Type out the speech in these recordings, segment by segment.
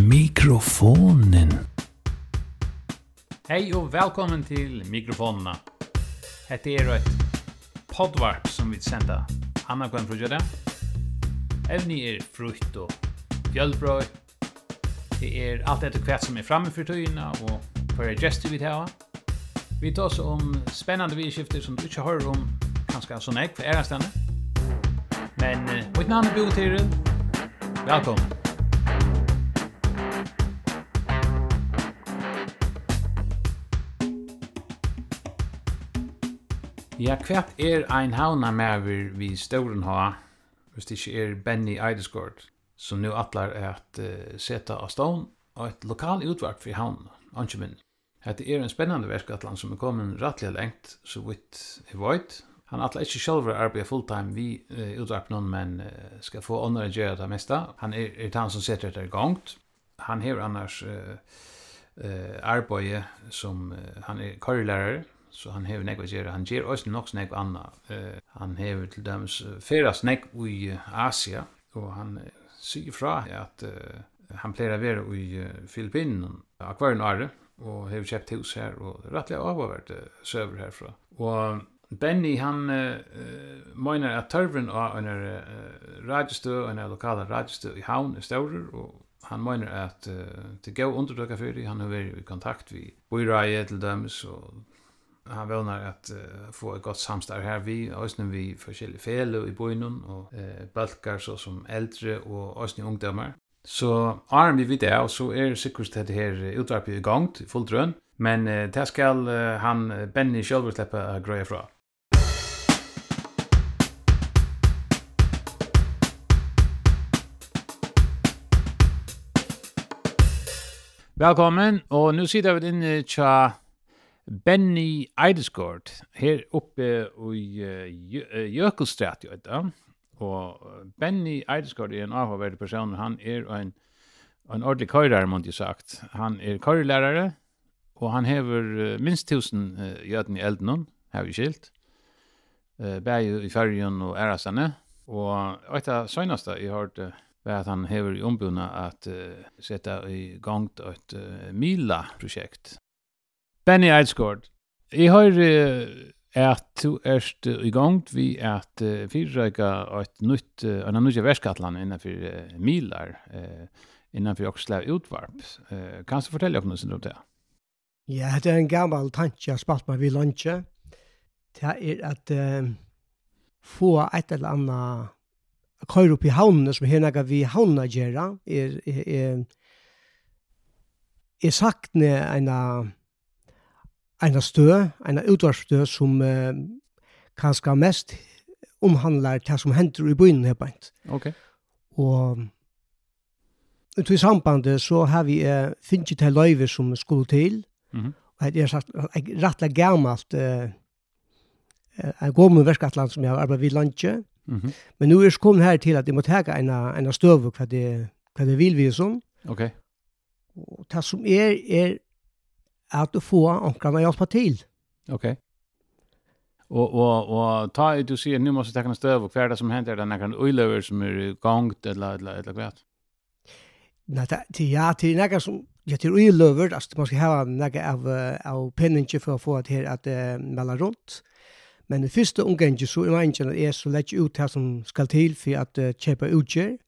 mikrofonen. Hei og velkommen til mikrofonene. Hette er et podvarp som vi sender Anna Gwen Frugere. Evni er frukt og fjølbrøy. Det er alt etter hvert som er framme for tøyene og for gestur vi tar. Vi tar oss om spennende vidskifter som du ikke hører om kanskje sånn jeg for ærestandet. Men mitt navn er Bo Tyril. Velkommen. Ja, kvært er ein hauna mever vi ståren ha, hvis det ikke er Benny Eidesgård, som nu atlar at uh, seta av stån og et lokal utvarp for hauna, anki minn. Hette er en spennande verskatlan som er kommet rattliga lengt, så vitt er void. Han atlar ikke sjálfur arbeid fulltime vi uh, utvarp noen, men uh, skal få åndra å gjøre det mesta. Han er, er han som setter etter gongt. Han hever annars uh, uh, arbeid som uh, han er korrelærer, så han hever nekva gjerra. han gjer også nok nekva anna. Uh, han hever til dømes ferast nekva i Asia, og han sier fra at uh, han pleier å være i Filippinen, akvarien året, og hever kjøpt hus her, og rettelig avhåvert uh, søver herfra. Og Benny han uh, mener at tørven av en uh, radiostø, en lokala radiostø i havn er større, og han mener at uh, til gå undertøkka fyrir, han har vært i kontakt vi bøyreie til dømes, og han vånar att uh, få ett gott samstarv här vi ösnen vi förskilliga fel i boinun och uh, balkar så som äldre och ösnen ungdomar. Så arm vi vid det och så är er säkert det här utvarpet igång i full drön. Men uh, det ska uh, han Benny själv släppa uh, grejer från. Velkommen, og nu sitter vi inne til Benny Eidesgård her oppe i uh, Jökulstrat, jo da. Og Benny Eidesgård er en avhåverdig person, han er en, en ordentlig køyrere, må jeg sagt. Han er køyrelærere, og han hever uh, minst tusen uh, jøden i elden, har vi skilt. Uh, Bæg i fergen og Ærasane. Og et av søgneste jeg har hørt, var at han hever i ombudene at uh, sette i gang et uh, Mila-prosjekt Benny Eidsgård, jeg har uh, at du erst i gang vi at uh, fyrrøyga et nytt, uh, en nytt verskatlan innanfor uh, milar, uh, innanfor Okslev utvarp. Uh, kan du fortelle noe om det? Ja, det er en gammal tanke jeg har spalt meg vid lunsje. Det er at uh, få et eller annet køyre opp i havnene som her nægge vi havnene gjør, er, er, er, er sagt ned en av en stø, en utvarsstø som eh, kanskje mest omhandler det som hender i byen her bænt. Ok. Og ut i sambandet så har vi eh, finnet til løyve som skulle til, mm -hmm. og det er sagt, rettelig gammelt eh, en med verskatland som jeg har arbeidet vid landje, mm -hmm. men nå er jeg kommet her til at jeg må ta en, en støv hva det, hva det vil vi sånn. Ok. Og det som er, er at du får att å hjelpe Okej. Ok. Och och och ta du ser nu måste ta en hva er det som händer den kan oilover som är gångt eller eller eller vad. Nei, det ja, til är som Ja, til ju lover man ska ha några av av penninge för att få det här att mellan rundt. Men det första omgången så er man inte är så lett ut här som ska till för att köpa utger.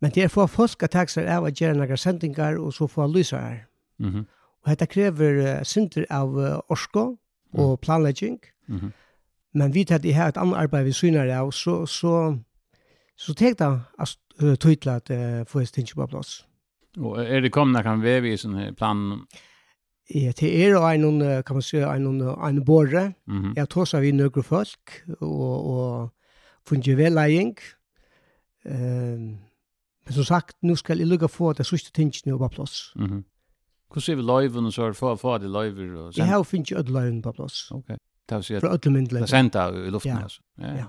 Men det är för att forska taxar av att göra några sändningar och så få lyssare. Mm -hmm. Og dette krever uh, synder av uh, orsko og planlegging. Mm -hmm. Men vi tar det her et annet arbeid vi syner av, så, så, så tek det uh, tydelig at uh, få et stinge på plass. Og er det kommet kan veve i sånne planen? Ja, det er jo en, kan man si, en, en borre. Mm -hmm. Jeg tar seg vi nøyre folk, og, og fungerer vellegging. Uh, men som sagt, nå skal jeg lukke få det sørste tingene på plass. Mm -hmm. Hvordan ser vi løyven og så er det få av de løyver? Og jeg har finnet ikke øde løyven på plass. Ok. Det vil si at det er sendt av i luften, ja. altså. Ja. ja.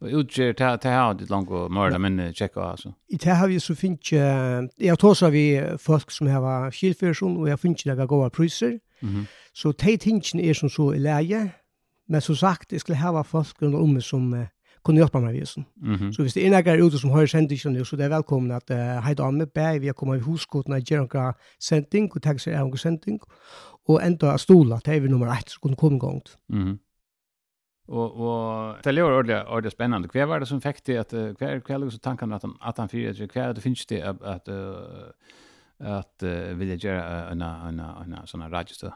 Og utgjør, det har ditt langt å men checka alltså. altså. Det har vi så finnet ikke, jeg tar så vi folk som har skilførsjon, og jeg finnet ikke det var gode priser. Mhm. Så de tingene er som så i leie, men som sagt, jeg skulle ha folk rundt om som kunne hjelpe meg visen. Mm -hmm. Så hvis det er noen ute som har sendingen så det er velkommen at uh, hei dame, bæ, vi har kommet i huskotene og gjør noen sending, og tenker seg er noen sending, og enda av stola, det er vi nummer ett, så kunne komme i gang. Mm -hmm. Og, og det er jo ordentlig, ordentlig spennende. Hva var det som fikk det, at, hva er det som tankene at han, at han fyrer, hva er det finnes det at, at, at uh, vilja gjøre en, en, en, en sånn radiostød?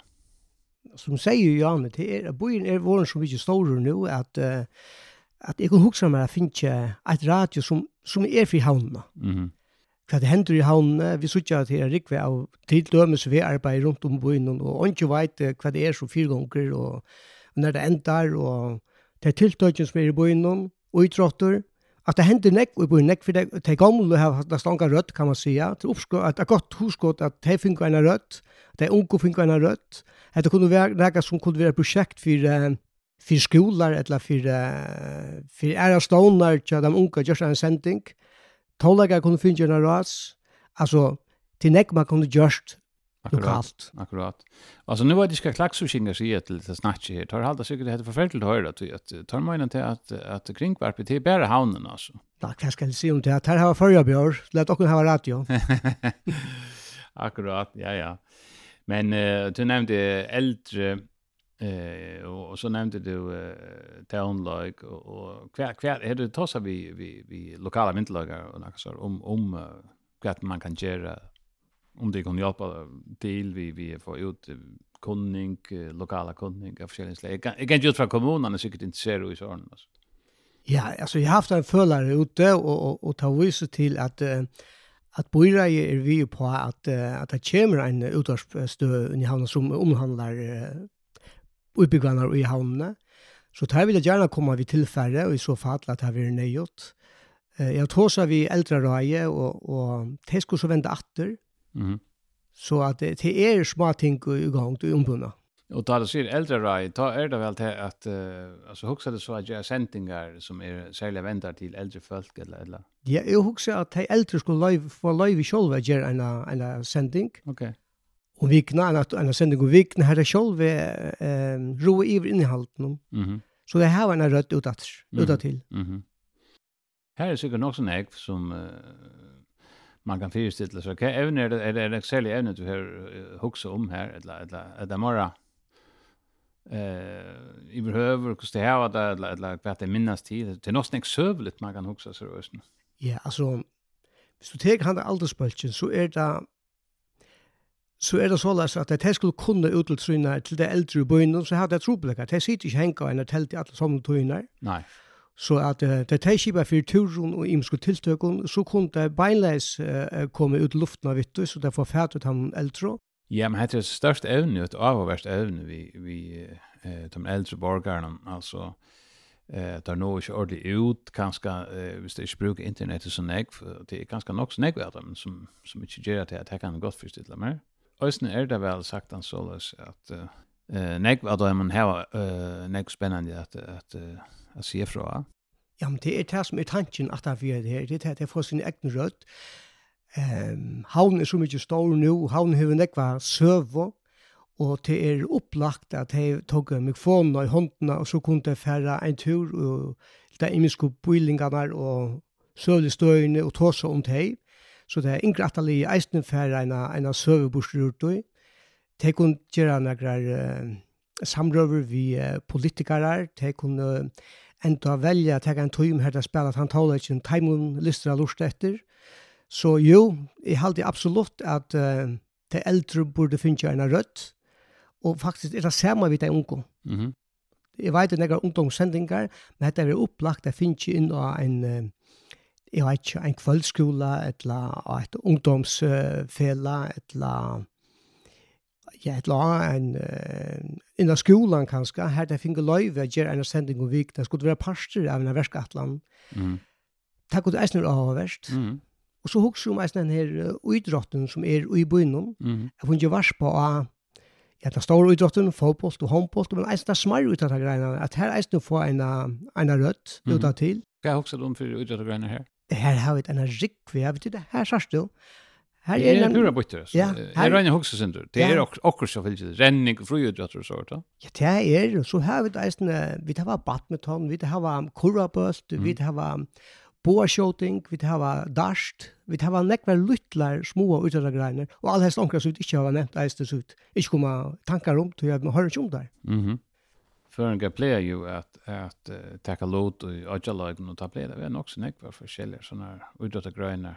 Som sier Janne, det er, byen er våren så ikke står nå, at uh, at jeg kunne huske meg at finne et radio som, som er fri havnene. Mm -hmm. Hva det hender i havnene, vi sier at det er rikve av tildømmes vi arbeider rundt om byen, og ikke vet hva det er som fire ganger, og når det ender, og det er tiltøkken som er i byen, og utrotter, at det hender nekk, i byen nekk, for det, det er gamle har hatt stanga rødt, kan man sige, til oppskå, at det er godt huskått at det finner en rødt, at det er unge finner en rødt, at det kunne være noe som kunne være prosjekt for för skolor eller för för era stolar till de unga just en sending tolga kunde finna en ras alltså till näck man kunde just Akkurat, lokalt. akkurat. Alltså nu var det ska klaxuskingar sig till det snatch här. Tar halda sig det heter förfärligt höra att att tar man inte att att kringvarpet till bära havnen alltså. Ja, kan ska se om det här har förra björ. Låt och ha radio. akkurat. Ja ja. Men uh, du nämnde äldre Eh och, så nämnde du eh townlike och, och kvar kvar är det tossa vi vi vi lokala myntlagar och något så om om uh, man kan göra om det kan hjälpa till vi vi får ut kunning lokala kunning av skillingsle. Jag kan just från kommunen är säkert intresserad i sån alltså. Ja, alltså jag har haft en följare ute och och, och ta vise till att uh, at boira är vi på att att det kommer en utårstö i havnen som omhandlar utbyggvarna i havnene. Så det vil jeg gjerne komme vi tilfærre, og i så fall at det blir nøyot. Jeg tror seg vi eldre røye, og, og det skulle så vända atter. Mm. Så at det, det er små ting i gang til ombundet. Och då det ser äldre raj, då är det väl till att uh, alltså huxar det så att jag sändningar som är särskilt väntar till äldre folk eller eller. Ja, jag huxar att de äldre skulle live för live själva göra en en sending. Okej. Okay och vikna en att en sending om vikna här själv eh, roe i innehållet Mhm. Så det her var en rött utåt utåt till. Mhm. Här är säkert någon ägg som uh, man kan föreställa sig. Okej, även är det är det sälja ämnet du har huxa om här eller eller eller mera eh i behöver kost det här att eller eller vad det minnas tid till något sövligt man kan huxa så rösten. Ja, alltså Hvis du tek han der så er det så er det så løs at de skulle kunne uteltryne til det eldre i bøyene, så hadde jeg troblikket. Det sitter ikke hengt enn telt i alle sånne tøyene. Nei. Så at uh, det er kjipa for turen og imske tiltøkken, så kunne de beinleis uh, komme ut luften av vittu, så de får fæt ut han eldre. Ja, men det er størst evne, et avhåverst evne vi, vi uh, de eldre borgerne, altså eh tar nog är ordentligt ut kanske eh visst det brukar internet så näck det är ganska nog näck vad som som inte ger att det kan gott förstå mer. Øysene er det vel sagt han således at uh, nek, at man har uh, nek spennende at, at, at, se fra. Ja, men det er det som er tanken at han fyrer det her. Det er det får sin egen rødt. Um, havn er så mye stor nå. Havn har nekva søvå. Og det er opplagt at jeg tog mikrofonen i håndene, og så kunne jeg fære en tur, og det er imenske bøylingene og søvlig støyene, og tåse om det her. Så det er yngre atali eisen fer eina, eina søveborster ut i. Det gjøre negrar uh, samrøver vi uh, politikere, de kunne uh, enda velja at jeg en tøym her til å spille at han taler ikke en teimun lister av lort etter. Så jo, jeg halte absolutt at uh, de eldre burde finne en rødt, og faktisk er det samme vi de unge. Mm -hmm. Jeg vet at jeg ungdomssendinger, men dette er opplagt at jeg finner inn av en jeg vet ikke, en kvöldskola, eller et ungdomsfela, eller ja, et eller en, innan skolan kanskje, her det finner løyve, jeg gjør en sending om vik, det skulle være parster av en verskatlan. Mm. Takk og det eisner snur av verst. Mm. Og så hugsa om eisen den her uidrotten som er ui bøynum, mm. jeg funnet jo vars på av ja, den store idrotten, fotboll og håndboll, men eisen det smar ut av det greiene, at her eisen du får en, en rødt mm. ut av til. Hva er hugsa om for idrott og greiene her? her har vi en rikve, jeg betyr det her sørst du, Här er en pura bytter, Ja, Her är en huxa sindur. Det er är också så vill renning och fröjudrat och sånt. Ja, det er, og så har här vid eisen vi tar badminton, vi tar var kuraböst, vi tar var boarshooting, vi tar var dasht, vi tar var nekvar luttlar små utdrag og och all omkring som ut inte har nämnt eisen ut. ikke kommer tankar om till jag har inte om där. Mhm. Føringa pleier jo at, at uh, tacka lot och öjalagen og ta pleier det er nok nekva forskjelliga forskjellige sånne utåtta gröna.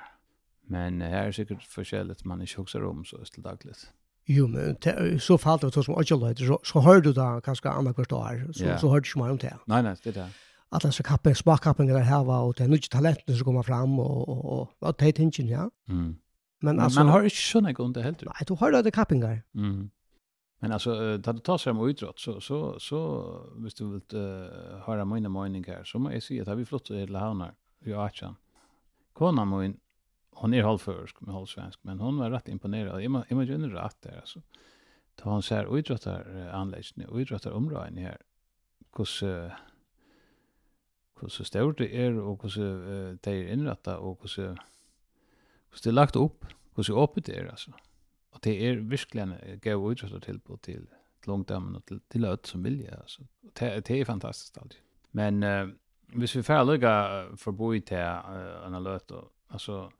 Men uh, her er sikkert forskjelligt man ikke huxar om så til dagligt. Jo, men te, så falt det som öjalagen så, så hør du da kanskje andre kvart år så, yeah. så hør du ikke mer om det. Nei, nei, det er det. Alla så kappen, smakkappen här var og det är mycket talenter som kommer fram og, og, og, og det er tingen, ja. Mm. Men, men altså, man har ikke inte sådana gånger heller. Nej, du har det kappingar. Mm. Men alltså ta det tar sig om idrott så så så visst du vill uh, höra mina meningar så måste jag säga att vi flott till Hanar i Achan. Kona min hon är halvförsk med halvsvensk men hon var rätt imponerad. Jag jag menar rätt där alltså. Ta hon ser här anläggningen anläggning och idrottar områden här. Kus kus stort det är och kus det är inrättat och kus kus det lagt upp kus öppet det är alltså. Och det är verkligen en ut och till på till långdamen och till till öd som vill jag alltså. Det det är fantastiskt alltid. Men eh hvis vi får för förbo i till en alert alltså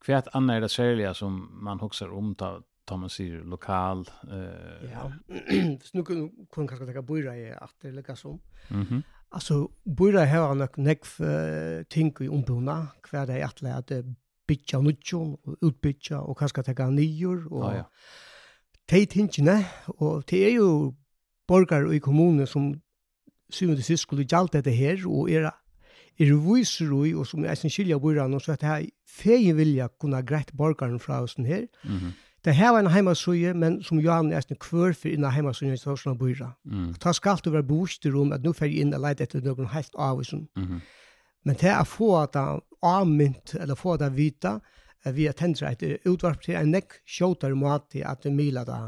kvärt är det särliga som man huxar om ta tar man sig lokal eh ja så nu kan kanske ta bura i efter lika som mhm alltså bura här har nekv uh, ting i ombona kvar det att lära att bytja nutjon, utbytja og kanskje teka nyer og ah, ja. tei tingene, og det er jo borgare i kommunen som syvende sist skulle gjalt dette her, og er er viser ui, og som er sin skilja borgaren, og så at det her fegen vilja kunne greit borgaren fra oss her. Mm -hmm. Det her var en heimasøye, men som Johan er en kvør for innan heimasøye i Torsland borgaren. Mm. Ta skal du være i rum, at nu fer jeg inn og leite etter noen helt avvisen. Mm -hmm. Men det er få at avmynt, eller få det vita, vi har tendra et utvarp til en nekk sjåtar måte at vi mila det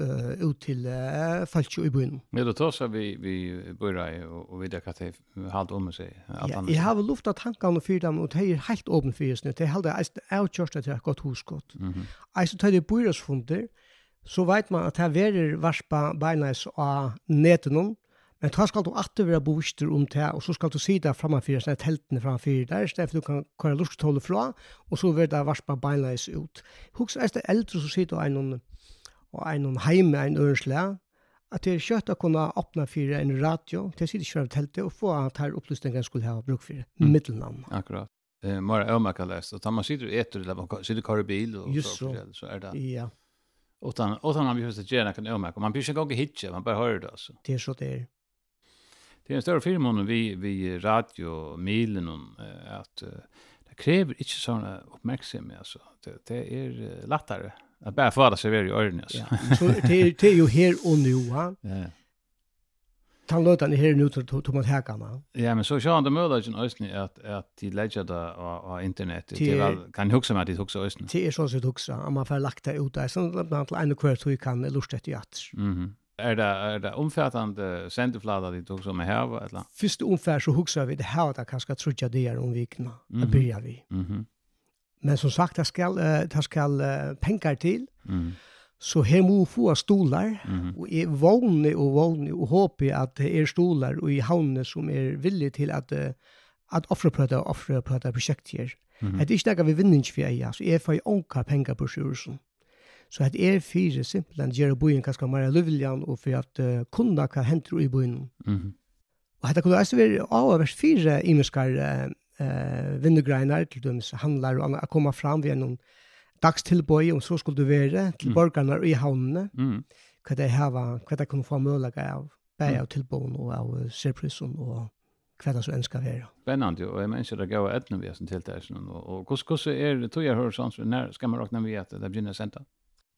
uh, ut til uh, folk i byen. Men då tar seg vi, vi bøyra och, og videre att det halvt om seg. Ja, jeg har lufta tankene for dem, og det er helt åpen for oss nu. Det er helt jeg avkjørst at det er godt huskott. Mm -hmm. Jeg tar det bøyrasfunder, så vet man at her verer varspa beinais av netenom, Men tar skal du alltid være bevist om det, og så skal du si det framfor, sånn at heltene framfor der, så derfor du kan køre lortstålet fra, og så vil det varspa beinleis ut. Hoks er det eldre som sitter og en, og en heime, en ørensle, at det er kjøtt å kunne åpne for en radio, til å sitte kjøre av teltet, og få at her opplysningen skulle ha bruk for, mm. middelnavn. Akkurat. Eh, Mara Ømaka lest, at man sitter og etter, eller man sitter og kjører bil, og Just så, så. så er det. Ja. Och utan och han har ju hört kan ömma. Man behöver ju gå hitcha, man bara hör det alltså. Det är så det är det är en större firma vi vi radio milen om att det kräver inte såna uppmärksamhet alltså det, det är lättare att bara få det sig i öronen alltså. Ja. Så det det är ju här och nu va. Ja. Tan ni här nu till Thomas Häkarna. Ja, men så kör han det möjligen ösnen att att de lägger det på internet. Det väl kan huxa med det huxa ösnen. Det är så så huxa, man får lagt det ut där så man annat en kvart så kan lustet i att. Mhm är det är det omfattande det dit också med här eller först ungefär så huxar vi det här att kanske trutja det er om vikna mm -hmm. att vi mm -hmm. men som sagt det ska det ska pengar till mm. så her må få stolar mm. och jeg vågne och vågne och håper att det er stolar och i havne som är villige till att att offra på det offra på det projektet här. Mm -hmm. Det er ikke något vi vinner inte för jeg, så jeg får ju ånka penger på sjursen. Så det er fire simpelthen gjør byen kanskje mer løvligere og for at uh, kunder kan hente i byen. Mm -hmm. Og dette kunne også være av vers fire imenskar uh, uh, vindegreiner til dem handler og å komme fram ved noen dagstilbøy om så skulle du være til mm. borgerne i havnene. Mm. Hva det her hva det kunne få mulighet av bæg av tilbøyen og av serprisen og hva det så ønsker å være. Spennende, og jeg mener det gav etnevesen til det. Og hvordan er det tog jeg hører sånn, når skal man råkne vi at det begynner å sende?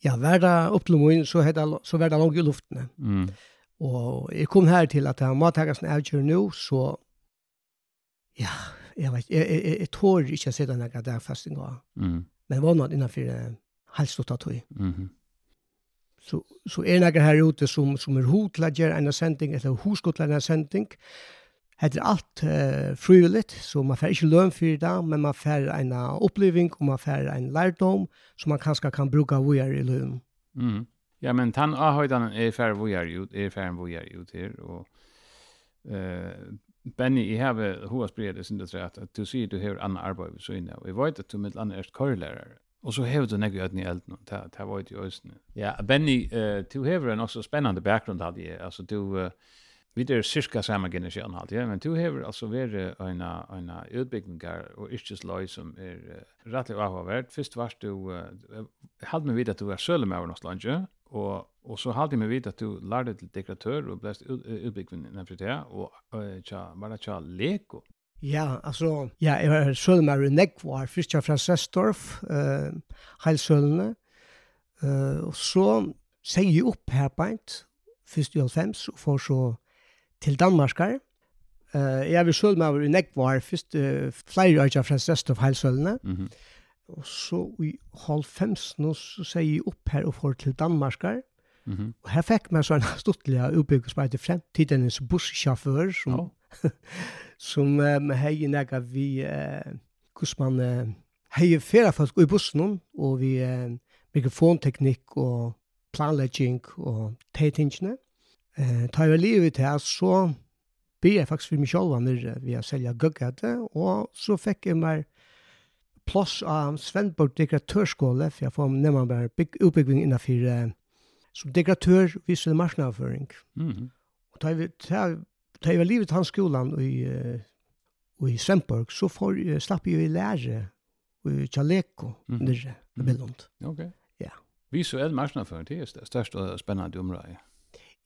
ja, var det opp til morgen, så, heta, så var det langt i luftene. Mm. Og jeg kom her til at han må ta en avgjør nå, så ja, jeg vet, jeg, jeg, jeg, jeg tår ikke å se denne der fasting av. Mm. Men var noe innenfor halvstått av tog. Mm -hmm. Så, så er det her ute som, som er hod til å gjøre en sending, eller hoskott til en sending, Hetta er alt uh, frivilligt, så man får ikke løn for det, men man får en oppleving, og man får en lærdom, som man kanskje kan bruke vågjør i løn. Mm. Ja, men tann avhøyden er færre er ut, er færre er ut her, og uh, Benny, jeg har hovedsbredet, jeg synes at, at du sier du har annet arbeid ved søgne, og jeg vet at du med annet er kørelærer, og så har du nekket øyne i elden, og det var jo i øyne. Ja, Benny, uh, du har en også spennende bakgrunn, hadde jeg, altså du... Uh, Vi er cirka samme generasjon alt, ja, men du hever altså vært en, en utbyggingar og yrkesløy som er uh, rettelig avhåverd. Først var du, uh, hadde meg vidt at du var søle med over norsk landje, og, og så hadde meg vidt at du lærte til dekoratør og ble utbygging nærmere til det, og uh, tja, var det tja leko. Ja, altså, ja, jeg var søle med over nekk først tja fra Sestorf, uh, heilsølene, uh, og så sier jeg opp her beint, først i 90, og får så til Danmarkar. Uh, jeg vil selv med i Nekvar, først uh, flere år fra resten av heilsølene. Mm -hmm. Og så i halv fems nå så sier jeg opp her og får til Danmarkar. Mm -hmm. Og her fikk man sånn en stortlig utbygg som heter fremtidens bussjåfør, som. Oh. som um, heier nega vi, uh, hvordan man uh, heier flere folk i bussen, og vi uh, mikrofonteknikk og planlegging og teitingene. Eh, tar jeg livet til, så blir jeg faktisk for meg selv nere ved å selge gøggete, og så fikk jeg meg plass av Svenborg dekoratørskåle, for jeg får nemlig bare bygg, utbygging innenfor eh, som dekoratør viser marsjonaføring. Mm -hmm. Og tar jeg, tar, tar jeg livet til hans skolen i, uh, i Svenborg, så får, slapp jeg i lære i Tjaleko mm -hmm. nere i Billund. Ok. Ja. Visuell marsjonaføring, det er det største og spennende området.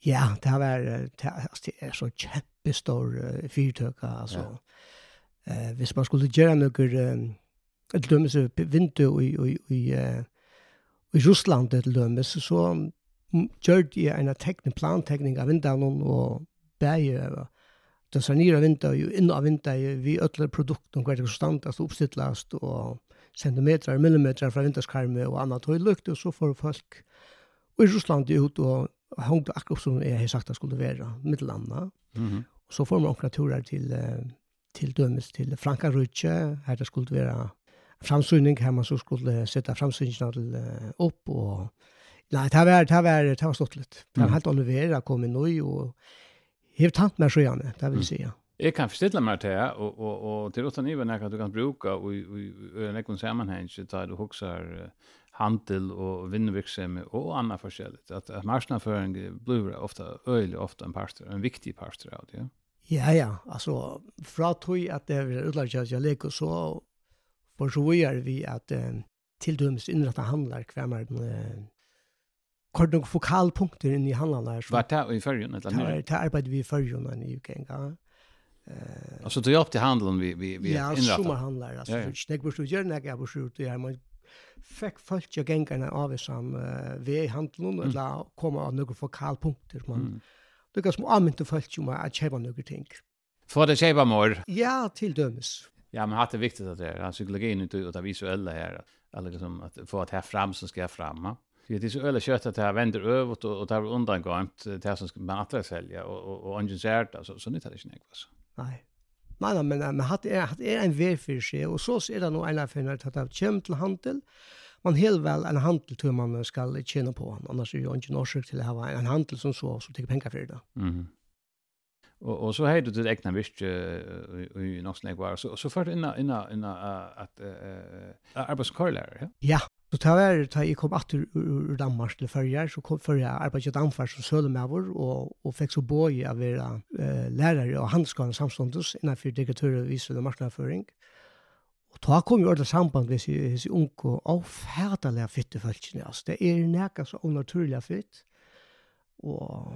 Ja, det har vært, det er så kjempestor uh, fyrtøk, altså. Ja. Uh, hvis man skulle gjøre noe, uh, et lømmes vindu i, i, i, uh, i Russland, et lømmes, så gjør de en teknik, plantekning av vinduene, og bæg, det ser nere vindu, og inn av vindu, vi ødler produkten, hver det er standast, oppstittlast, og centimeter, millimeter fra vinduskarme, og annet, og i lukt, og så får folk i Russland ut, og hongte akkurat som jeg har sagt det skulle være, middelanda. Mm -hmm. Og så får man omkring turer til, til dømes til Frankarutje, her det skulle være framsynning, her man så skulle sette framsynningene til, uh, opp, og nei, det var, det var, det var stått litt. Det var helt olivera, kom inn og, og hev tant med sjøene, det vil si, ja. Jeg kan forstille meg til det, og, og, og til åttan iver nekka du kan bruka og i, en i, i, i, i, i, i, i, handel og vinnvirksomhet og anna forskjelligt. At, at marknadsföring blir ofta øyelig ofta en parter, en viktig parter av det. Ja, ja. Altså, fra tog at det er utlagt at jeg leker så for så gör vi at eh, dømes döms inrätta handlar kvämmer eh, kort nog fokalpunkter inn i handlene. Hva er det i førjen? Det arbetar vi i førjen i UK. altså Eh er det til handelen vi vi vi inrättar. Ja, sommarhandlar Altså, Ja, ja. Jag borde göra när er borde ut det här man fekk folk jo gengarna av som uh, vi i handelen, mm. eller komme av noen fokalpunkter. Man, mm. Det er som anmynte folk om at kjøpe noen ting. Får det kjøpe mer? Ja, til dømes. Ja, men hatt det viktigt att det er, psykologien inte ut av visuella här. Eller liksom att få att här fram som ska fram. Ja? Det är så öle kött att det här vänder över och, och det undan gånt det här som man attra sälja och, och, och ungen. Så, så nyttar det inte. Alltså. Nej. Nei, nei, men, men hatt er, hatt er en vei for seg, og så er det noe ene av finner at det kommer til handel, man helt vel en handel til man skal tjene på, annars er det jo ikke en til å ha en handel som så, som tar penger for det. Mm -hmm. Och og så hade du ditt egna visst i någon var så så för inna inna inna att uh, arbetskorlär ja. Ja, så tar det, tar jeg kom att ur Danmark til førjar, så kom førjar arbetet anfars så söder med og och och så boy av era lärare och handskolan samstundes innan för diktaturer visade marknadsföring. Og ta kom jo ordet samband med sin unge og færdelig fytte følelsene. Altså, det er nekka så unaturlig fytt. Og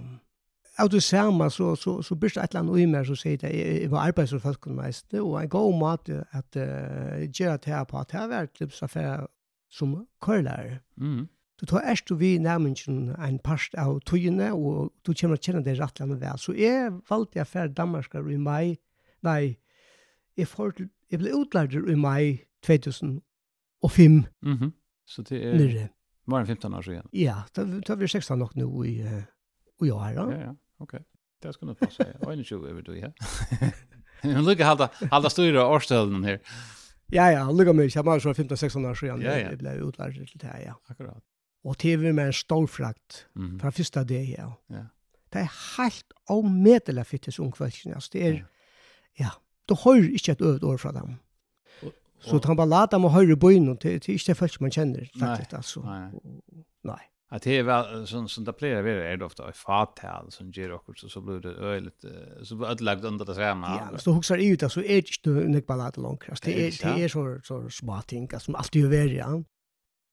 av det samme, så, så, så blir det et eller annet uimer som sier det, jeg var arbeids- og folkemest, og en god måte at uh, gjøre det her på, at det har vært litt så livsaffære som køler. Mm. Du tar erst og vi nærmengen en parst av togene, og du kommer til å kjenne det rett eller vel. Så jeg valgte jeg færre Danmark i mai, nei, jeg, får, jeg ble utlært i mai 2005. Mm -hmm. Så det er... Nere. Var det 15 år siden? Ja, da, da er vi 16 nok nå i, uh, i år. Ja, ja. Okej. det Det skulle nog passa. Jag är 20 över då, ja. Men lucka halda halda styra årstölden här. Ja ja, lucka mig. Jag var så 15 16 år sedan. Ja, ja. Det blev utlärd till det här, ja. Akkurat. Och TV med en stor frakt mm fra første första det ja. Ja. Det är helt omedeligt fittes ungkvällen. altså. det er, ja. ja, då hör ikke et öd år fra dem. Så han bara låter dem höra byn och det är inte folk man känner faktiskt alltså. Nej. Nej att det är väl sån som det plejer vara är det ofta i fatal som ger också så så blir det öligt så att lagt under det samma. Ja, så huxar ut så är det inte nek ballat långt. Det är det är så så små ting som alltid gör det. Ja.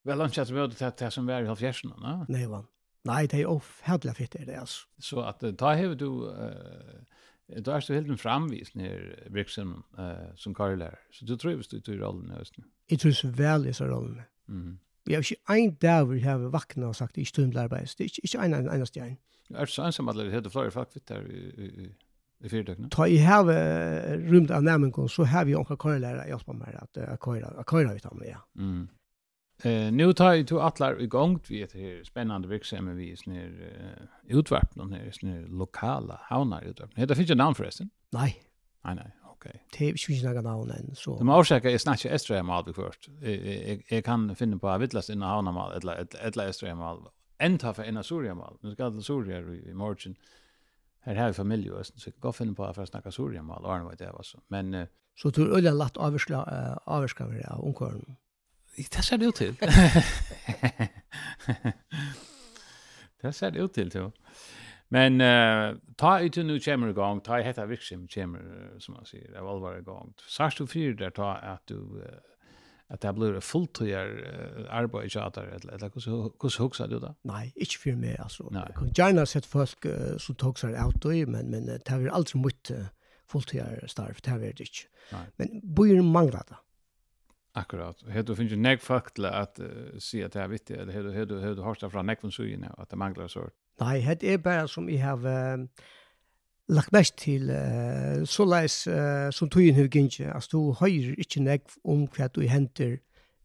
Väl lunch att möta det här som var i halvfjärsen, va? Nej, va. Nej, det är off helt fitt det alltså. Så att ta hev du eh då är du helt en framvis när Brixen eh som Karl är. Så du tror du du i rollen nu. Jag tror så väl i så rollen. Mhm. Vi har ikke en dag vi har vakna og sagt, ikke tøymt arbeid. Det er ikke, ikke en eneste en. Er så ensam at det heter flere fagfitt her i, i fyrdøkene? Ta i heve rumt av nærmengen, så har vi jo køyrelærer køylærer hjelp med at køyre ut ham, ja. Mm. Eh, nu tar ju till atlar igång vi ett här spännande verksamhet vi är ner uh, utvarp någon här ner lokala havnar utvarp. Det finns ju namn förresten. Nej. Nej nej. Okej. Det er ikke noen navn enn. så. De orsaka är snatch extra mal först. Jag kan finna på vittlas inna havna mal eller eller extra mal. Enta för inna Surya mal. Nu ska det Surya i morgon. Här har vi familj och så går finna på för att snacka Surya mal och vad det var så. Men uh, så tror ölla lätt avskla avskla vi av onkörn. Det ser det ut til. Det ser det ut til, tror Men uh, ta ut nu kommer igång, ta i hetta virksim kommer, som man sier, av alvar igång. Sars du fyr der ta at du, uh, at det blir fulltøyar uh, arbeid i tjater, eller, eller hvordan huksa du da? Nei, ikke fyr meg, altså. Nei. Jeg kan gjerne sett folk uh, som tog seg ut, men, men uh, det er aldri mye uh, fulltøyar starf, det er det ikke. Nei. Men bøyer mangler det. Akkurat. Har du finnes jo nek folk til at uh, si at det er vittig, eller har du du, du hørt det fra nek fra sugene, at det mangler sort? Nei, det er bare som jeg har uh, lagt mest til uh, så leis uh, som tog inn ikke. Altså, du høyrer ikke nek om hva du henter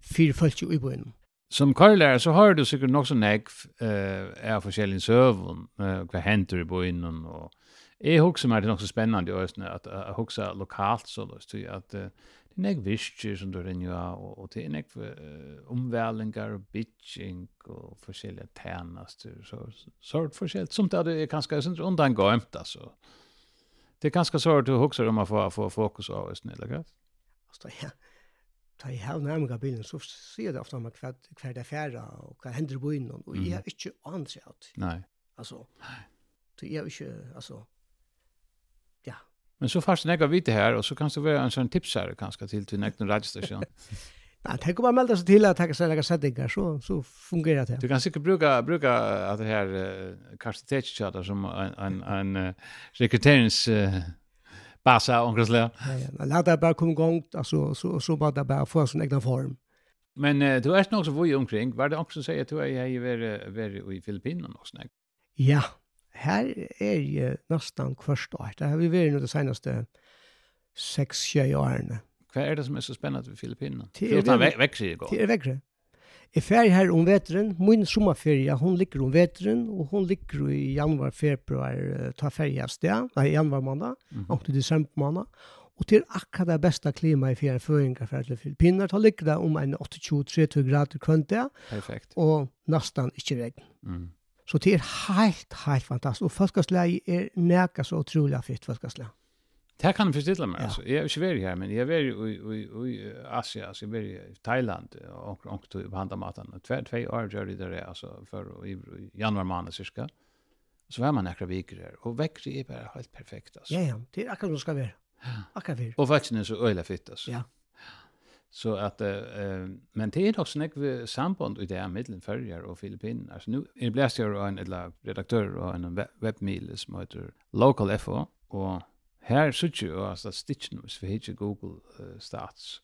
fire folk i bøyen. Som karlærer så har du sikkert nok så nek uh, av forskjellige søvn, uh, hva henter i bøyen og Jeg husker meg det er nok så spennende i Østene, at jeg husker lokalt så løst, at uh, det er nek visker som du renner av, og, og det er nek uh, omvælingar og bitching og forskjellige tænaster, så, så er det forskjellig. Som det er kanskje undan gømt, altså. Det er kanskje så du husker om å få, få fokus av oss, eller hva? Altså, ja. Da jeg har nærmere bilen, så sier det ofte om hva, hva det er færre, og hva hender i byen, og jeg har ikke annet seg alt. Nei. Altså, så jeg har ikke, altså, Men så fast näka vite här och så kanske vara en sån tipsare kanske till till nästa radiostation. Ja, tänk om man melder sig till att ta sig några sättningar så, så fungerar det. Du kan säkert bruka, bruka att det här uh, karstetetschatter som en, en, en uh, rekryterings... Uh, Basa omkringslä. Ja, ja. Låt det bara komma igång alltså så så bara det bara få sin egen form. Men uh, du är nog så voj omkring. Var det också säga att du är i i Filippinerna och sånt? Ja, her er jeg nesten kvørst år. Det har vi vært nå de seneste 6-7 årene. Hva er det som er så spennende ved Filippinene? Det er vekk, växer vekk, går. Det er vekkere. Jeg fer her om veteren, min sommerferie, hun ligger om veteren, og hun ligger i januar, februar, ta ferie av sted, nei, januar måned, mm -hmm. til desember måned, og til akkurat det beste klimaet i fjerde føringer for alle Filippiner, da ligger det om en 28-30 grader kvønte, Perfekt. og nesten ikke regn. Mm. Så det er helt, helt fantastisk. Og folkeslag er nækka så utrolig fyrt folkeslag. Det kan jeg forstille meg, ja. altså. Jeg er ikke veri her, men jeg er veri i, i, i Asia, altså jeg er veri i Thailand, og ångt på handamaten. Två, två år gjør det der, altså, for i januar måned, cirka. Så var man akkurat viker her, og vekkere er bare helt perfekt, altså. Ja, ja, det er akkurat som det skal være. Akkurat vi. Og vekkene er så øyla fint, altså. Ja. Så att eh men det är också något samband i det här mellan Färjar och Filippinerna. Alltså nu är det bläst jag en eller redaktör och en webbmail som heter Local FO och här så tjur alltså stitchen med för Google uh, starts.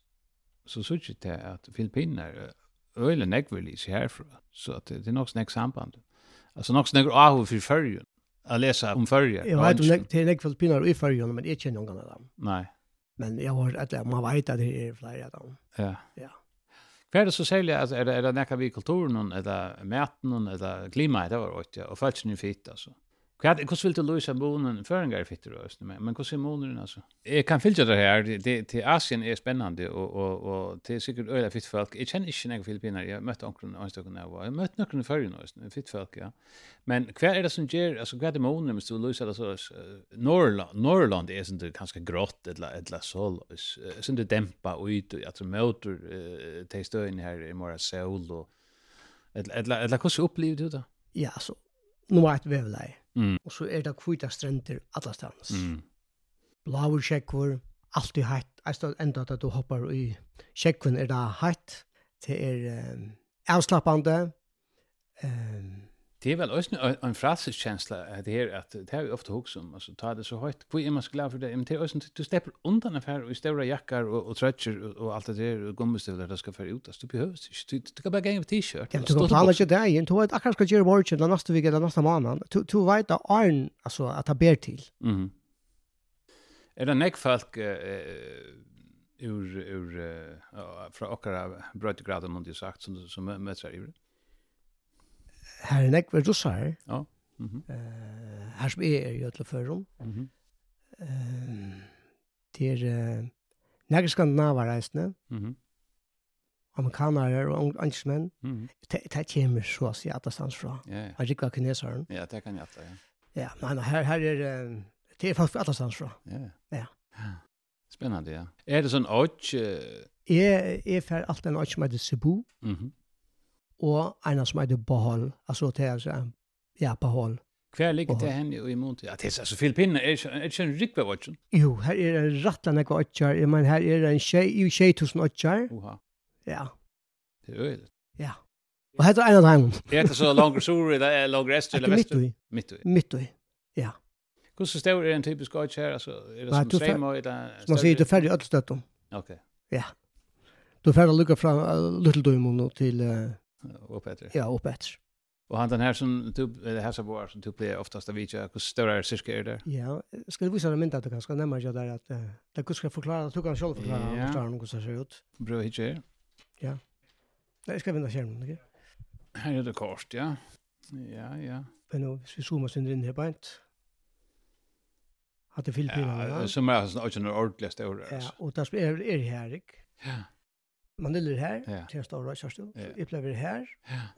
Så så tjur det att Filippinerna öle nägvelis härifrån. Så att det är något snäck samband. Alltså något snäck ahu för Färjar. Jag läser om Färjar. Jag vet inte, det är nägvelis pinnar i Färjar men jag känner någon annan. Nej. Men jag har at man vet att det är flera av dem. Ja. Ja. Hva er det så særlig, altså, er det, er det nekka vi kulturen, eller maten, eller klimaet, det var åkt, ja, og følelsen er fitt, altså. Kvart, hur vil du lösa bonen föringar fitter röst med? Men hur er monen alltså? Jag kan filtra det här. Det till Asien är spännande och och och till sikkert øyla fitt folk. Jag känner inte några filippiner. Jag mötte onkeln och stöken där var. Jag mötte några föringar röst, fitt folk, ja. Men kvart är det som ger alltså kvart är monen du lösa det så Norrland Norrland är inte ganska grått eller eller sol. Sen det dempa ut och alltså motor till stöden här i mora sol och eller eller eller hur upplevde du det? Ja, så nu var det väl där Mm. Og så er det kvita strender alla stans. Mm. Blauer tjekkvor, alltid Jeg står enda at du hoppar i tjekkvun er det hatt. det er um, avslappande, um, Det är väl också en, en fraskänsla att det här att det här är ofta hooks om alltså ta det så högt. Vad är man så glad för det? Men det är också du släpper undan affär i stora jackar och och tröjor och, och allt det där och gummistövlar där ska för ut. Alltså, du behövs inte. Du, du kan bara gå in med t-shirt. Ja, du kan planlägga det där. Du vet akkurat ska göra morgon eller nästa vecka eller nästa månad. Du du vet att arn alltså att ta ber till. Mhm. Är det näck folk eh ur ur uh, från okkara brödgraden hon du sagt som som möts här i det? her er nekve russar. Ja. Mm -hmm. uh, her som er i Øtleføren. Mm -hmm. uh, det er uh, nekve skandinavarreisende. Mm. Amerikanere og angstmenn, Mm -hmm. Det kommer så å si at det stands fra. Ja, ja. Rikva kineseren. Ja, det kan jeg ta, ja. Ja, men her, her er uh, det er faktisk alle stands fra. Ja. Ja. Spennende, ja. Er det sånn åk? Uh... Jeg, er for alt en åk som heter Cebu. Mm og en som heter Bahal, altså det er ja, Bahal. Hva ligger det henne i måned? Ja, det er altså Filippinene, er det ikke en rikve vatsjon? Jo, her er det rattlan ekva vatsjar, men her er det en tjej tusen vatsjar. Oha. Ja. Det er øyelig. Ja. Og her er en av dem. Det heter så langer sur, det er langer est eller vest? Mitt ui. Mittui. Mittui. ja. Hvordan står er en typisk vatsjar? Altså, er det som strema? Som man sier, du færre i ødelstøtten. Ok. Ja. Du færre lukka fra Lutteldøymon til upp efter. Ja, upp efter. Och han den här som du eller här så bor som du blir oftast av vilka hur stora är cirka är där. Ja, ska du visa dem inte att du kan ska nämna jag där att det kan ska förklara att du kan själv förklara vad står något så ser ut. Bra hitje. Ja. Det ska vi ändå se nu. Här är det kort, ja. Ja, ja. Men nu vi zoomar synd in här bant. Hade Filippinerna. Ja, som är alltså inte ordentligt stora. Ja, och där är är här. Ja. Manille her, ja. til Stavra Kjørstøv, ja. så opplever her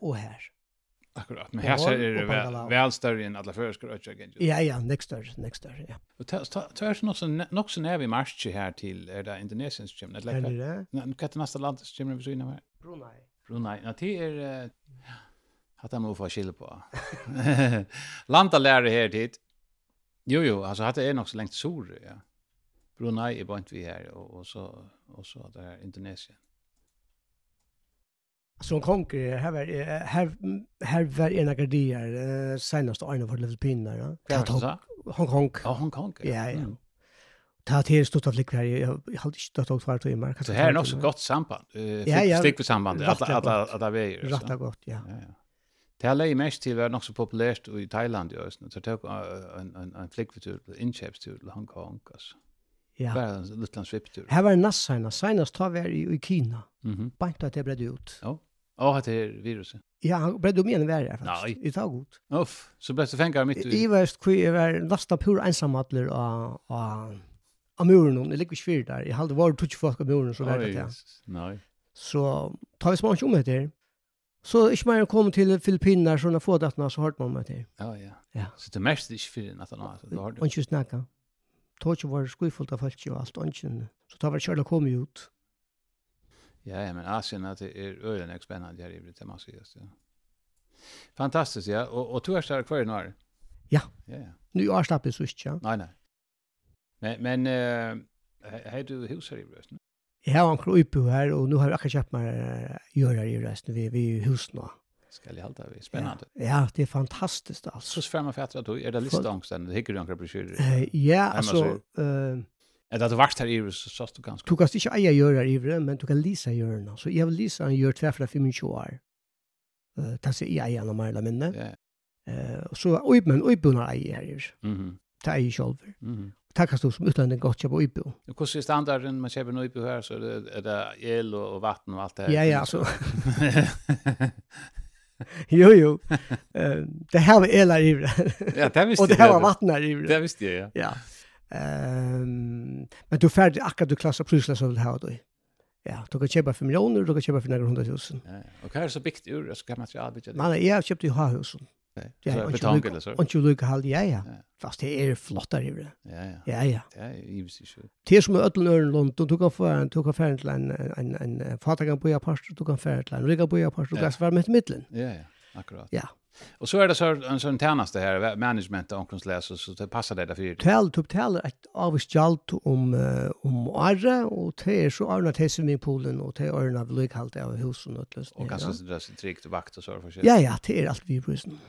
og her. Akkurat, men her ser det vel, vel større enn alle før skal øke ikke? Ja, ja, next større, next større, ja. Og ta er nok så nær vi marsje her til, er det Indonesiens kjemne? Er det det? Hva er det neste landets kjemne vi syner med? Brunei. Brunei, ja, det er... Hatta må få skille på. Landa lærer her tid. Jo, jo, altså det er nok så lengt sur, ja. Brunei er bant vi her, og, og så, og så der Indonesien som konker her var her her var ena gardier senast en av Liverpool pinnar ja. Ja, Hong Kong. Ja, Hong Kong. Ja, ja. Ta till stort av likvär jag har inte stått och kvar i mark. Så här är också gott samband. Ja, ja. Stick för samband alla alla alla vägar. Rätt gott, ja. Ja, ja. Det har lägger mest å være nok så populært i Thailand i Østen, Så tog en en en flikvetur, en innkjøpstur till Hong Kong altså. Ja. Bara en liten svipptur. Här var Nassarna. Senast tar vi i i Kina. Mm -hmm. Bant att det bredde ut. Ja. Ja, det är viruset. Ja, han blev du menar värre faktiskt. Nej. I tag god. Uff, så blev det fängar mitt i. I väst kvar var nästan pur ensamheter och och av muren hon det ligger svårt där. Jag hade varit touch folk av muren så där det. Nej. Så tar vi smak om det här. Så ich meine kom till Filippinerna så när få det så hört man med det. Ja, ja. Ja. Så det mest är för att han så har det. Och just snacka. Touch var skufullt av folk och allt och så tar vi körde kom ut. Ja, ja, men Asien att det är ölen är spännande här i det man ser just. Ja. Fantastiskt, ja. Och och du är stark kvar nu. Ja. Ja, ja. Nu är stappe så ja. Nej, nej. Men men eh har du hus här i Brösten. Jag har en kryp här och nu har jag köpt mig göra i resten vi vi hus nu. Ska jag hålla det spännande. Ja, ja, det är fantastiskt alltså. Så fram och fatta då är det listan. Det hickar du några broschyrer. Ja, alltså eh Eller du vart här i Iris så så du kan. Du kan inte eja göra i det, men du kan läsa göra det. Så jag vill läsa en gör tvärfra för min år. Eh ta sig eja genom alla minne. Eh så öppen öppen eja här. Mhm. Ta i shoulder. Mhm. Tackar du som utlandet gott jobb uppe. Och hur ser standarden man köper nu uppe här så det är det el och vatten och allt det här. Ja ja så. jo jo. Eh det här var elar i det. Ja, det visste jag. Och det här var vatten i det. Det visste jag ja. Ja. Ehm men du färd akkurat du klassar prisla så det här då. Ja, du kan köpa för miljoner, du kan köpa för några hundratusen. Ja, ja. Och här är så byggt ur, så kan man material arbeta det. Nej, jag har köpt ju ha husen. Nej, så betong eller så. Och ju lukar halv ja, ja. Fast det är flottare ju det. Ja, ja. Ja, ja. Ja, ju visst ju. Det är som ödlen ören långt, du kan få en, du kan färd till en, en, en, en fattagan på apart, du kan färd till en rygga på apart, du kan svara med mitten. Ja, ja, akkurat. Ja, Och så är det så en sån tjänaste här management och konsuläser så det passar det därför. Tal typ tal ett avskjalt om om Arre och det är så Arne Tessin i Polen och det är av Vlug halt av husen och lust. Och kanske det är tryggt vakt och så för sig. Ja ja, det är allt vi brusen.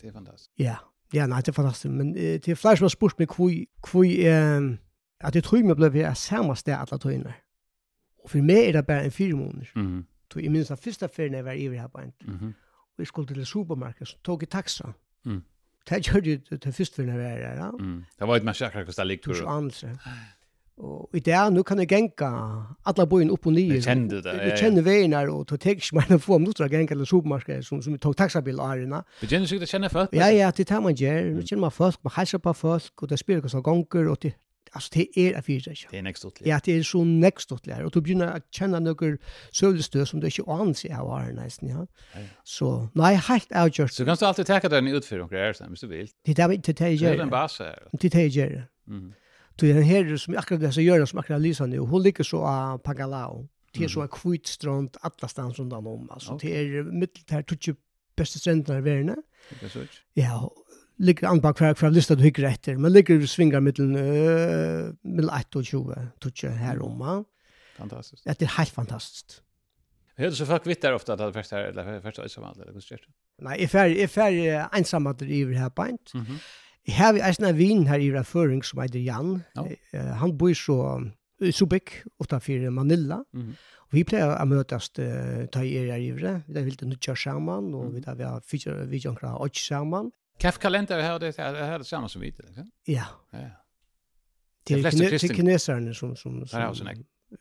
Det är fantastiskt. Ja. Ja, nej, det är fantastiskt. Men det är flera som har spurt mig hur, hur, eh, att det tror mig blev jag samma sted alla tøyner. Och för mig är det bara en fyra månader. Mm. Så jag minns den första ferien jag var i Mhm. Mm vi skulle til supermarkedet, så tog jeg taxa. Mm. Det gjør det til første for når jeg er her. Mm. Det var et mer kjærkere hvordan det likte. Tusen anelse. Og i det, nå kan jeg genka alle bøyene opp og nye. Du kjenner det. ja. Du kjenner veien her, og det tek ikke mer enn få minutter noe genka til supermarkedet, som, som tog taxabil av herina. Du kjenner sikkert å kjenne folk? Ja, ja, det er det man gjør. Nå kjenner man folk, man heiser på folk, og det spiller ikke sånn gonger, og det alltså det är er fyra. Det är nästa åt. Ja, det är så nästa åt och du börjar att känna några sövlestö som du inte anser jag har nästan ja. Så nej helt outjust. Så kan du alltid ta den ut för några år sen, hvis du vill. Det där det det gör. Det är en bas här. Det det gör. Mm. Du är en som akkurat det som gör som akkurat lyser nu. Hon ligger så på Pagalao. Det är så en kvitt strand alla stans runt om alltså. Det är mitt här tutsch bästa stränderna i världen. Ja, ligger an på hver, hver lista du hikker etter, men ligger svingar mittelen uh, middel 1 og 20, tutsi her om. Ja. Fantastiskt. Det er helt fantastiskt. Hur så folk vitt där ofta att det första eller första är som allt det kostar. Nej, är färg är färg ensam att driva her på inte. Mhm. Jag har ju en vin her i Raföring som heter Jan. Han bor så i Subic, utanför Manila. Mhm. Och vi pleier plejer att mötas ta i er i i Vi har vilt nu kör samman och vi där vi har fyra vi kan klara och samman. Kaffkalender här det här är det samma som vi det liksom. Ja. Ja. Det är kine, kineserna som som som Ja, såna.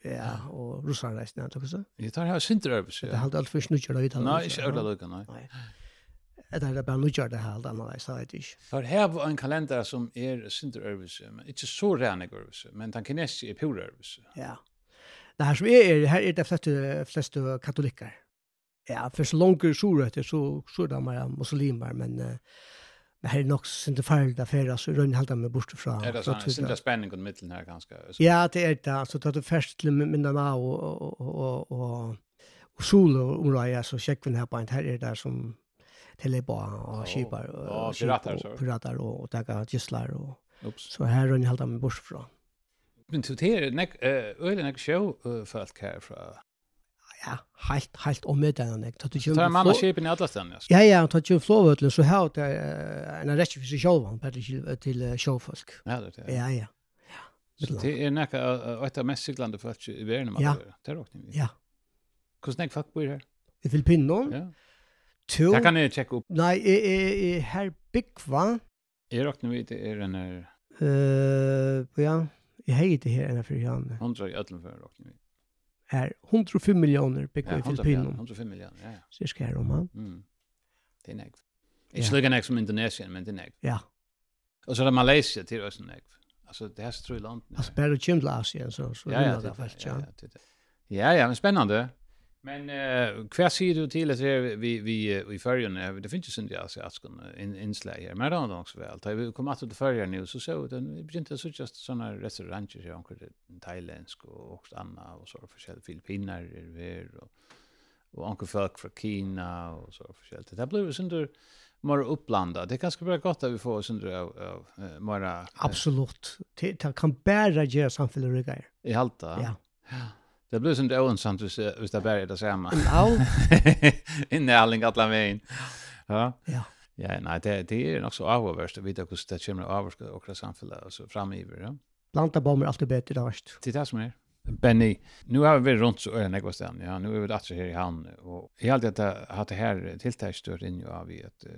Ja, och ryssarna nästan alltså så. Det tar här synter över så. Det håller allt för snutjer då utan. Nej, inte ölla lucka nej. Det är bara lucka det här där nej så det är. För här var en kalender som är synter över men inte så rena över men den kinesiska är pura över Ja. Det här som är här är det flesta flesta katoliker. Ja, för så långt så så så där mer muslimer men men her er nok sinde farlig affære, så rønne halda med bort fra. Är det sånn, sinde spenning under middelen her ganske? Ja, det er det, altså tar du først til Mindana og, og, og, og, og sol og området, så sjekker vi her på en, her er det som teleba og skipar og pirater, så. pirater og, og daga gisslar og så her rønne halda med bort fra. Men du det er nek, øyne nek sjø folk her från ja, helt, helt om med den. Det er mamma skip i Atlasten, ja. Ja, ja, det er jo flåvøtlen, så har det er en rettje for seg selv, bare til til sjåfolk. Ja, det er det. Ja, ja. Så det er nekka et av mest syklande folk i verden, man gjør. Det er åkning. Ja. Hvordan er folk bor her? I Filippinen? Ja. To. Det kan jeg tjekke opp. Nei, er her byggva. Jeg råkner vidt, er den her... Ja, jeg heier det her enn her fyrir han. Hundra i ødlen for råkner vidt er 105 millioner bygg i Filippinen. 105 millioner, ja. Cirka her om han. Mm. Det er nek. Ikke lykke nek som Indonesien, men det er nek. Ja. Og så er det Malaysia til Østen nek. Altså, det er så tror jeg landet. Altså, bare kjem til Asien, så, så ja, ja, det, ja, ja, ja, ja, ja, men spennende. Men eh vad säger du till att vi vi i färjan det finns ju synd jag så att ska in inslag här men då också väl. tar vi kommer att till förrjun nu så så den vi begynte så just såna restauranger här omkring thailändsk och också andra och så för filippiner är och och onkel folk från Kina och så för Det blev synd du mer upplanda. Det kanske blir gott att vi får sån där av mera Absolut. Det kan bära ge samhället rygar. I halta. Ja. Ja. Det blir sånt ointressant hvis, hvis det bare er det samme. Ja. Innehållning alla vägen. Ja. Ja. Ja, nej, det, det er nog så avvärst att veta hvordan det kommer att avvärska och samhället alltså framöver. Ja. Planta bomber alltid bättre det verst. Det er det som er. Benny, nu har vi runt så øyne kvar stan. Ja, nu är vi datter här i hamn och jeg har alltid haft det här tilltäckstört inn ju av ett uh,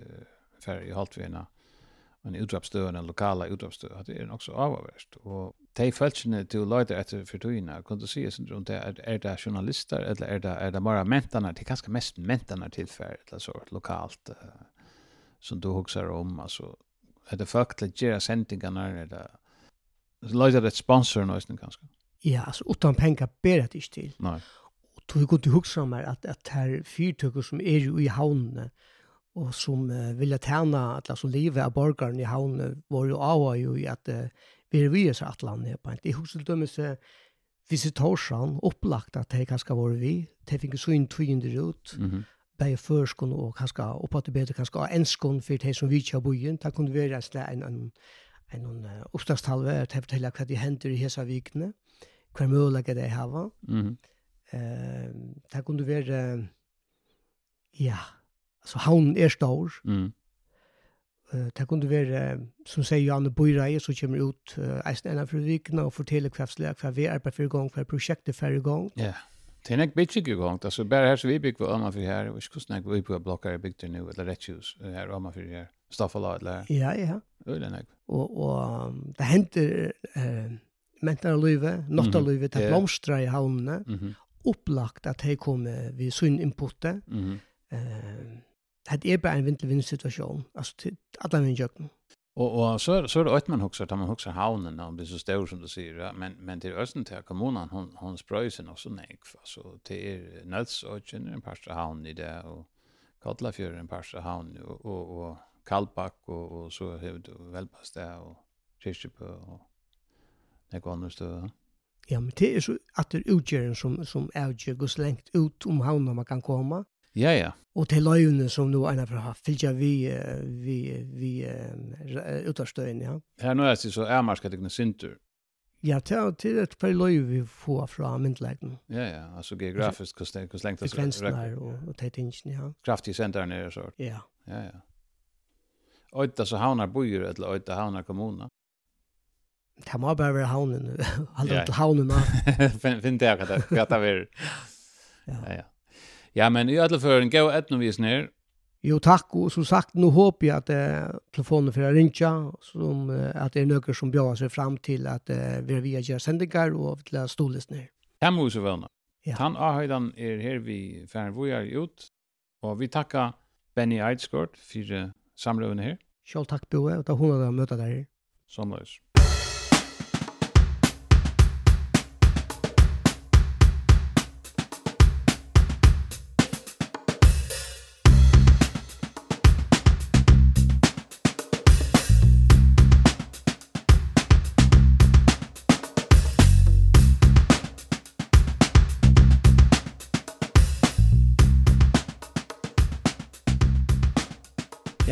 ferie i Haltvina. en utdrapstöð, en lokala utdrapstöð, det er nok så avhåverst. Og de følelsene du løyder etter for togene, kan du si om det, er, er det journalister, eller er det, er det bare mentene, det er ganske mest mentene tilfær, eller så, lokalt, uh, som du husker om, altså, er det folk til å gjøre sendingene, er det, løyder det sponsor nøysen, kanskje? Ja, altså, utan penger ber det ikke til. Nei. Og tog jeg godt husker om at, at her fyrtøkker som er jo i havnene, og som uh, vilja tjene, eller som livet av borgaren i havnene, var jo av jo i at uh, vi vi er at landa på en. Jeg husker dømes visitorsan opplagt at de kanskje var vi, de fikk så inn tvinder ut, mm Bei bare førskene og kanskje oppe det bedre, kanskje av for de som vi kör har ta kunde kunne være en en, en, en, en uh, oppstagstalve, at de forteller i hesa vikne kvar mulighet de har. Mm -hmm. uh, det kunne være, ja, så havnen er stor, mm Uh, det kunne være, som sier Janne Bøyrei, som kommer ut uh, eisen ena for vikene og forteller hva slag, hva vi arbeider for i gang, hva prosjektet for i gang. Ja, det er nek bygg i gang, altså bare her som vi bygger om man for her, og ikke hvordan vi bygger blokker i bygder nå, eller rettshus her, om man for her, Staffala, eller her. Ja, ja. Øyne nek. Og, og det henter uh, mentar livet, notta livet, det blomstrer i havnene, mm -hmm. opplagt at de kommer ved sin inputte, mm -hmm. uh, det er bare en vind-till-vind-situation. Alltså, till alla min jöken. Och, och så, så er det att man också, att man också havnen, om det är så stor som du säger. Ja. Men, men til Østen til kommunen, hon, hon spröjer sig också nej. Altså, det er nödsöken är en av havnen i det, och Kotlafjör är en av havnen, och, och, og Kalbak, och, och så är det välpast det, och Kirstjepö, och det andra. Ja, men det är så att det er utgjøren som, som är utgör, går så lengt ut om havnen man kan komma. Ja, ja. Og til løyvene som nå er for å fra fylgja vi, vi, vi uh, utarstøyen, ja. Her nå er det så er marskert ikke sintur. Ja, til, til et par løy vi får fra myndleggen. Ja, ja, altså geografisk, hvordan lengt det er. Grensene her og, og teitingen, ja. Kraftig senter nere og så. Ja. Ja, ja. Øyta så havnar bøyer, eller øyta havnar kommuner. Det må bare være havnen, alt om til havnen. Finn det, hva det er. Ja, ja. Ja, men i alla fall en gå ett vis ner. Jo takk. Og som sagt nu håper jag att eh, telefonen för ringe, som eh, att det är noen som bjør seg fram till att eh, vi er via gör sändningar och till att stolas ned. Här måste vi vända. Ja. Han Ahaidan är här vi färd vi är ut och vi tackar Benny Eidsgård för samlövnen här. Själv takk, Boe och ta hon att möta dig. Sånlös.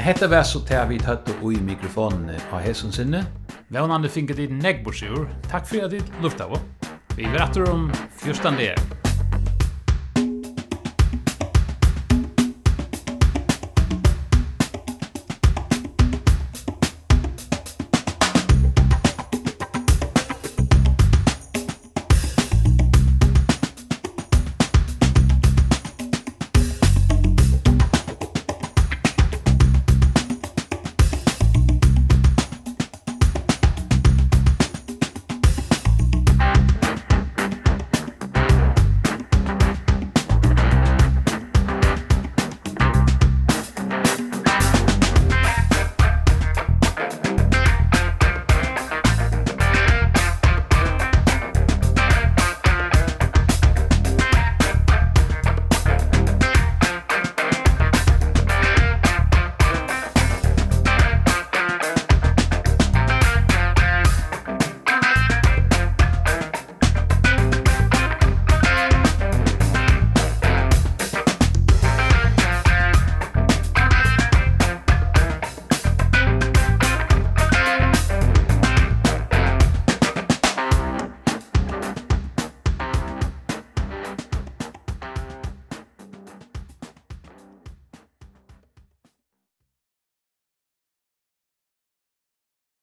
hetta var så tær vit høttu í mikrofonen á hesun sinne. Vónandi fingur dit negbusjur. Takk fyri at lufta luftaðu. Vi verður um 14 der.